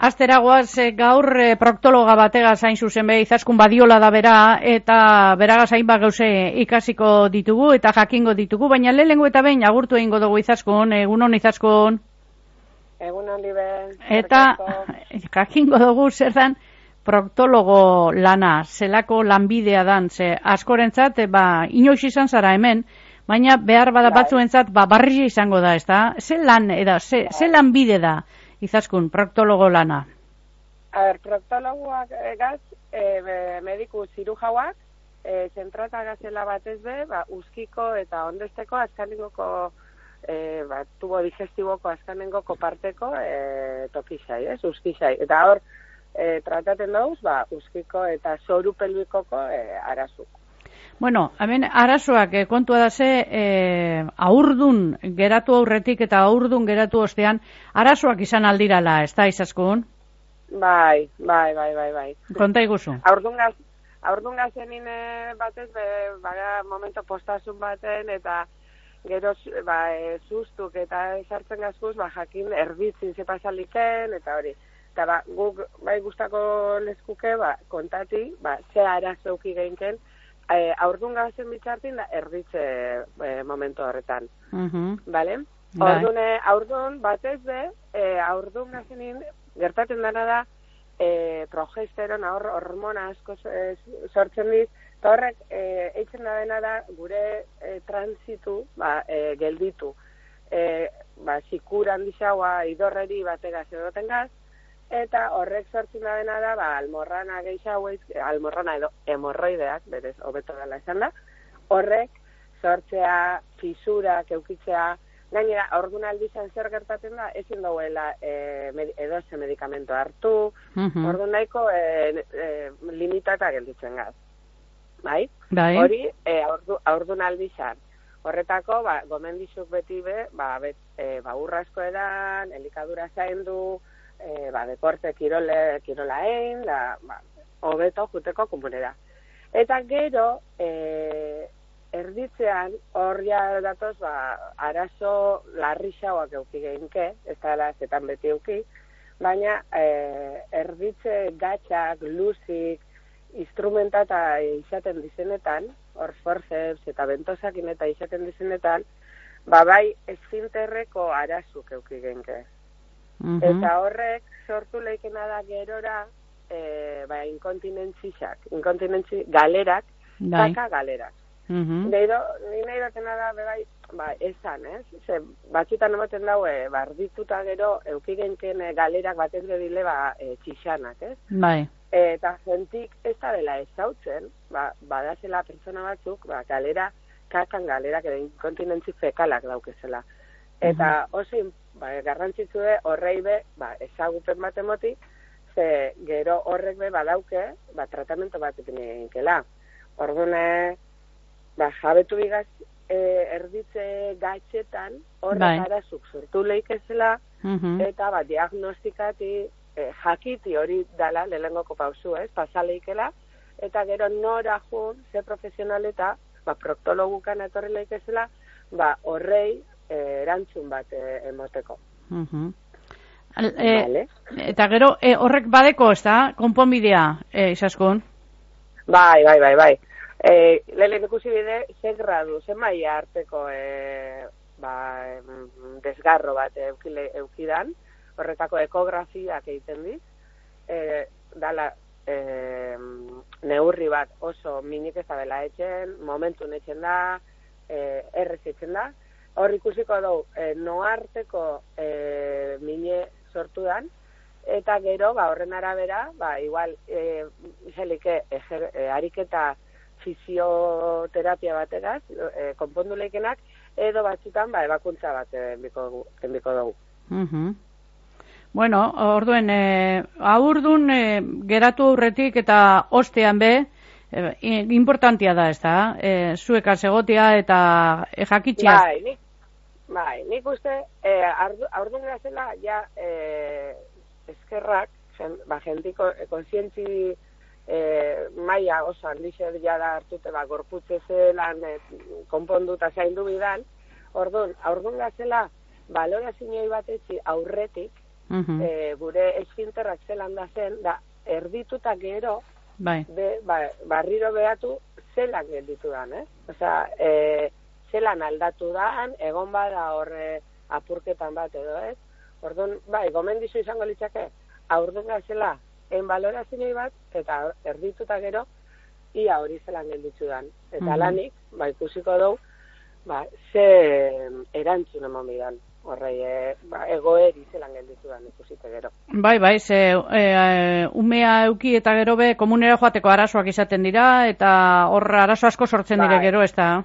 Azteragoaz e, gaur e, proktologa batega zain zuzen be, izaskun badiola da bera, eta beraga zain ba gauze ikasiko ditugu eta jakingo ditugu, baina lehengo eta behin agurtu egingo dugu izaskun, egunon izaskun. Egunon libe. Eta jakingo dugu zer dan proktologo lana, zelako lanbidea dan, ze askorentzat, e, ba, inoiz izan zara hemen, baina behar bada bai. batzuentzat, ba, barri izango da, ez da? Ze lan, eda, ze, ze bai. lanbide da? Izaskun, proktologo lana? A ber, proktologoak egaz, e, mediku ziru jauak, e, zentrata gazela batez be, ba, uskiko eta ondesteko askaningoko e, ba, tubo digestiboko askanengoko parteko e, tokizai, ez, uskizai. Eta hor, e, trataten dauz, ba, uskiko eta zoru pelbikoko e, arazuko. Bueno, hemen arazoak eh, kontua da ze eh, aurdun geratu aurretik eta aurdun geratu ostean arazoak izan aldirala, ez da izaskun? Bai, bai, bai, bai, bai. Konta iguzu. Aurdun gaz, aurdun gazenin eh, batez, be, baga momento postasun baten eta gero ba, e, sustuk eta sartzen gazkuz, ba, jakin erbitzin ze pasaliken eta hori. Eta ba, guk bai gustako leskuke, ba, kontati, ba, ze arazauki geinken, eh, aurdun gazen bitzartin da erditze eh, momentu horretan. Bale? Bai. Aurdun, aurdun batez be, eh, aurdun gazenin gertatzen dena da eh, progesterona hor, hormona asko eh, sortzen dit, eta horrek eh, eitzen da dena da gure eh, transitu ba, eh, gelditu. Eh, ba, sikuran dixaua idorreri batega zedoten gaz, eta horrek sortzen da dena da, ba, almorrana gehiago, almorrana edo hemorroideak, berez, hobeto dela esan da, horrek sortzea, fisura, keukitzea, gainera, orduan aldizan zer gertatzen da, ezin dauela e, med, edo ze medikamento hartu, mm orduan nahiko e, e, limitata gelditzen gaz. Bai? bai? Hori, e, ordu, orduan aldizan. Horretako, ba, gomendizuk beti be, ba, bet, e, ba, urrasko edan, elikadura zaindu, e, ba, deporte kirole, kirola egin, da, ba, hobeto juteko komunera. Eta gero, e, erditzean, horria datoz, ba, arazo larri xauak euki geinke, ez da zetan beti euki, baina e, erditze gatxak, luzik, instrumentata izaten dizenetan, hor forceps eta bentosak eta izaten dizenetan, ba bai ezinterreko arazuk euki genke. -hmm. Eta horrek sortu leikena da gerora e, ba, inkontinentzizak, inkontinentzi galerak, bai. kaka galerak. Mm -hmm. Deiro, ni nahi datena da, bebai, ba, esan, ez? Ze, batzutan ematen daue, bardituta gero, eukigenken e, galerak batez bedile, ba, e, txixanak, ez? Bai. E, eta zentik ez da dela ez zautzen, ba, badazela pertsona batzuk, ba, galera, kakan galerak edo inkontinentzi fekalak daukezela. Eta -hmm. oso ba, garrantzitsu de horrei be, ba, ezagupen bat emoti, ze gero horrek be badauke, ba, tratamentu bat egin kela. Orduan, ba, jabetu bigaz, e, erditze gaitxetan, horrek bai. arazuk sortu lehikezela, mhm. eta ba, diagnostikati, e, jakiti hori dala, lehenengoko pausu, ez, pasaleikela, eta gero nora jun, ze profesionaleta, ba, proktologukan etorri lehikezela, ba, horrei eh, erantzun bat eh, emoteko. Uh -huh. vale. Eta gero, e, horrek badeko, ez da, konponbidea, e, izaskun? Bai, bai, bai, bai. E, Lehen ikusi bide, ze gradu, ze maia harteko e, ba, desgarro bat eukile, eukidan, horretako ekografiak egiten diz, e, dala e, neurri bat oso minik ez dela etxen, momentu netxen da, e, errez da, hor ikusiko dugu, e, noarteko e, mine sortu dan, eta gero, ba, horren arabera, ba, igual, e, jelike, e, ariketa fisioterapia bategaz, e, konpondu leikenak, edo batzutan, ba, ebakuntza bat enbiko, enbiko dugu. Uh Bueno, orduen, e, aurdun e, geratu aurretik eta ostean be, e, importantia da, ez da? E, zueka segotia eta e, jakitxia. Bai, Bai, nik uste, eh, aurdun gazela, ja, eh, eskerrak, jen, ba, jentiko, e, konsientzi eh, maia oso handixe ja da hartute, ba, gorputze zelan, eh, konpondu eta zaindu bidan, Orduan, aurdun gazela, balora zinoi batetzi aurretik, Mhm. e, gure esfinterrak zelan da zen, da, erdituta gero, Bai. be, ba, barriro behatu zelan gelditu dan, eh? Osea, e, zelan aldatu dan, egon bada horre apurketan bat edo, ez? Orduan, bai, gomendizu izango litzake, aurdun zela, en balorazio bat, eta erdituta gero, ia hori zelan gelditu dan. Eta Mhm. lanik, ba, ikusiko dugu, ba, ze erantzun eman bidan. Horrei, e, ba, egoeri zelan gelditu dan ikusite gero. Bai, bai, ze e, umea euki eta gero be komunera joateko arazoak izaten dira eta hor arazo asko sortzen dire Bai. gero, ez da?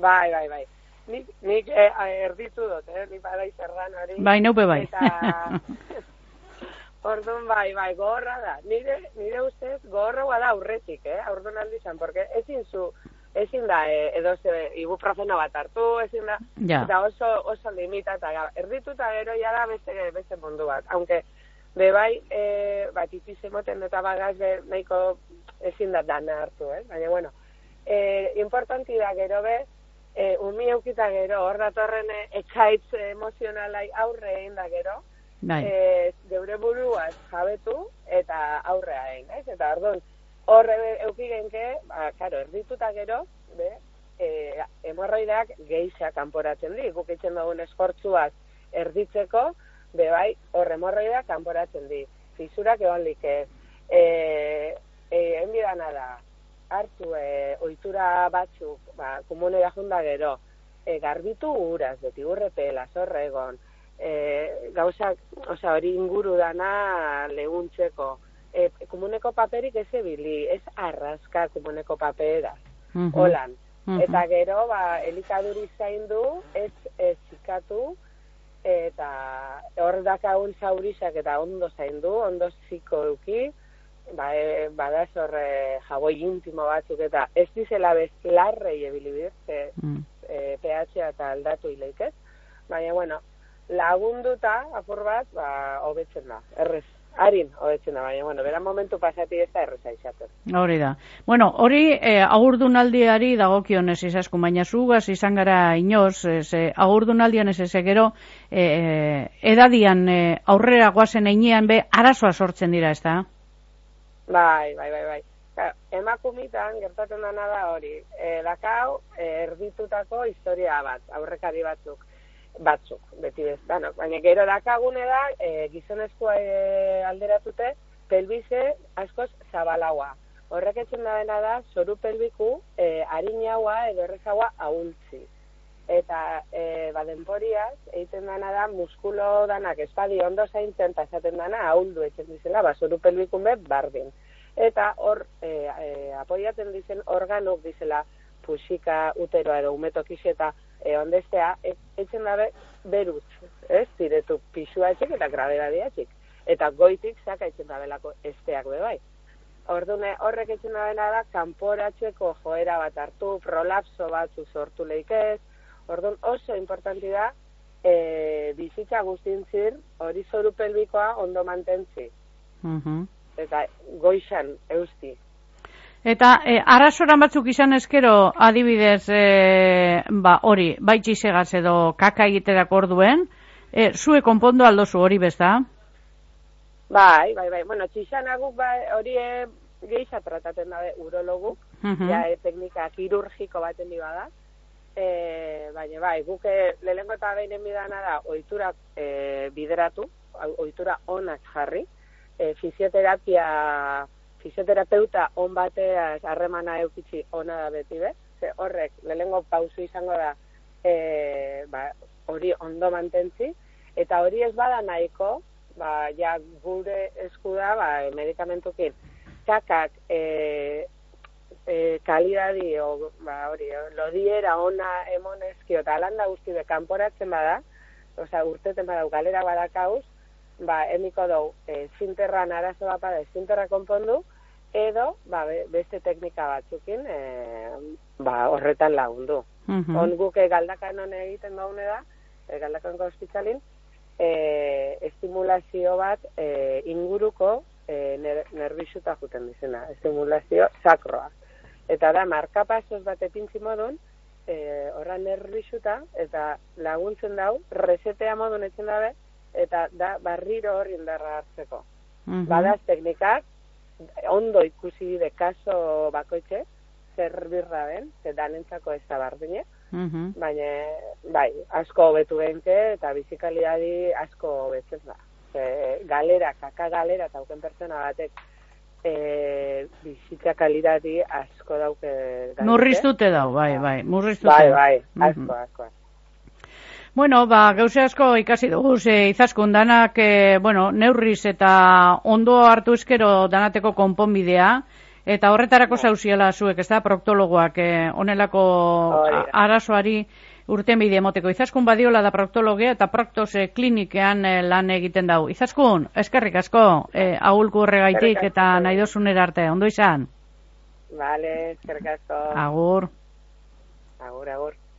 Bai, bai, bai. Nik, nik e, erditu dut, eh? Nik badai zerran hori. Bai, neupe bai. Eta... Orduan, bai, bai, gogorra da. Nire, nire ustez, gogorra da aurretik, eh? Aurduan aldizan, porque ezin zu, ezin da, eh, edo ze, ibuprofeno bat hartu, ezin da, Ja. eta oso, oso limitata, ga, erdituta gero ja da beste, beste mundu bat. Aunque, be bai, eh, bat itiz emoten eta bagaz, be, nahiko ezin da dana hartu, eh? Baina, bueno, eh, importanti da gero be, eh, umi eukita gero, hor datorren ekaitz emozionalai aurre egin da gero, Bai. eh, geure buruaz jabetu eta aurrea egin, ez? Eta orduan, horre euki genke, ba, karo, erdituta gero, be, eh, hemorroideak geixa kanporatzen di, guk itzen dugun esfortzuaz erditzeko, be bai, hor hemorroideak kanporatzen di. Fisurak egon like, eh, eh, enbidana da, hartu eh, ohitura batzuk, ba, komunera junda gero, eh, garbitu uraz, beti urrepela, zorregon, e, gauzak, osea, hori inguru dana leguntzeko. E, komuneko paperik ez ebili, ez arraska komuneko papera, Mhm. holan. Mhm. Eta gero, ba, elikaduri zaindu, ez, ez zikatu, eta hor dakagun zaurisak eta ondo zaindu, ondo ziko euki, ba, e, badaz hor e, jaboi intimo batzuk, eta ez dizela bez larrei ebili bir, ze, Mm. e, pH eta aldatu ileikez. Baina, bueno, lagunduta, apur bat, ba, hobetzen da. Errez, harin hobetzen da, baina, bueno, beran momentu pasati ez da erreza izaten. Hori da. Bueno, hori e, agurdunaldiari dagokionez izasku, baina zugaz izan gara inoz, ez, e, agurdunaldian ez ez gero, e, edadian e, aurrera guazen einean be arazoa sortzen dira, ez da? Bai, bai, bai, bai. Emakumitan gertatzen dana da hori. E, dakau, e, erditutako historia bat, aurrekari batzuk batzuk, beti bezanok. Baina gero dakagune da, e, gizonezkoa e, alderatute, pelbize askoz zabalaua. Horrek etzen da da, zoru pelbiku e, harinaua edo errezaua ahultzi. Eta e, ba, denporiaz, egiten dana da, muskulo danak espadi ondo zaintzen eta esaten dana, ahuldu etzen dizela, ba, zoru pelbikun be, bardin. Eta hor, e, e, apoiatzen dizen organok dizela, pusika, uteroa edo umetokixe eta e, ondestea, e, etzen dabe beruz, ez? Ziretu pisua etxik eta etxik. Eta goitik zaka etzen dabelako esteak be bai. Ordune horrek etzen dabena da, kanporatzeko joera bat hartu, prolapso batzu sortu leikez, Orduan oso importanti da e, bizitza guztintzir hori zoru pelbikoa ondo mantentzi. Mhm. Eta goixan eusti. Eta e, arazoran batzuk izan ezkero adibidez e, ba, hori, bai txisegaz edo kaka egiterak orduen, e, zue konpondo aldozu hori besta? Bai, bai, bai. Bueno, txixanaguk bai, hori e, geixa trataten dabe urologuk, Mhm. ja e, teknika kirurgiko baten di bada. E, baina bai, guk e, lehenko eta behin bidana da oiturak e, bideratu, ohitura onak jarri, e, fisioterapia fisioterapeuta on bateaz harremana eukitzi ona da beti be, ze horrek lehengo pausu izango da e, ba, hori ondo mantentzi, eta hori ez bada nahiko, ba, ja gure esku da, ba, medikamentukin, kakak e, e, kalidadi, o, ba, hori, o, lodiera ona emonezkio, eta alanda guzti be, kanporatzen bada, osea, urteten badau, galera badakauz, ba, emiko dugu, e, zinterran arazo bat bada, zinterra konpondu, edo, ba, be- beste teknika batzukin, e, ba, horretan lagundu. Mhm. On guke galdakan hone egiten daune da, e, galdakanko ospitalin, e, estimulazio bat e, inguruko e, ner, nerbixuta juten dizena, estimulazio sakroa. Eta da, markapasos bat epintzi modun, e, horra nerbixuta, eta laguntzen dau, resetea modun etzen dabe, eta da barriro hor indarra hartzeko. Mhm. Badaz teknikak, ondo ikusi de kaso bakoitze, zer birra den, ze danentzako ez da bardine, Mhm. baina, bai, asko hobetu genke, eta bizikalidadi asko hobetzez da. Ze, galera, kaka galera, eta pertsona batek, e, bizitza kalidadi asko dauke. danite. Murriztute dau, bai, bai, murriztute. Bai, bai, asko. asko. Bueno, ba, gauze asko ikasi dugu, ze izaskun danak, e, bueno, neurriz eta ondo hartu eskero danateko konponbidea, eta horretarako Bai. zauziela zuek, ez da, proktologoak, e, onelako a- arazoari urten bide emoteko. Izaskun badiola da proktologia eta proktos e, klinikean e, lan egiten dau. Izaskun, eskerrik asko, e, ahulku horregaitik eta nahi dozunera arte, ondo izan? Vale, eskerrik asko. Agur. Agur, agur.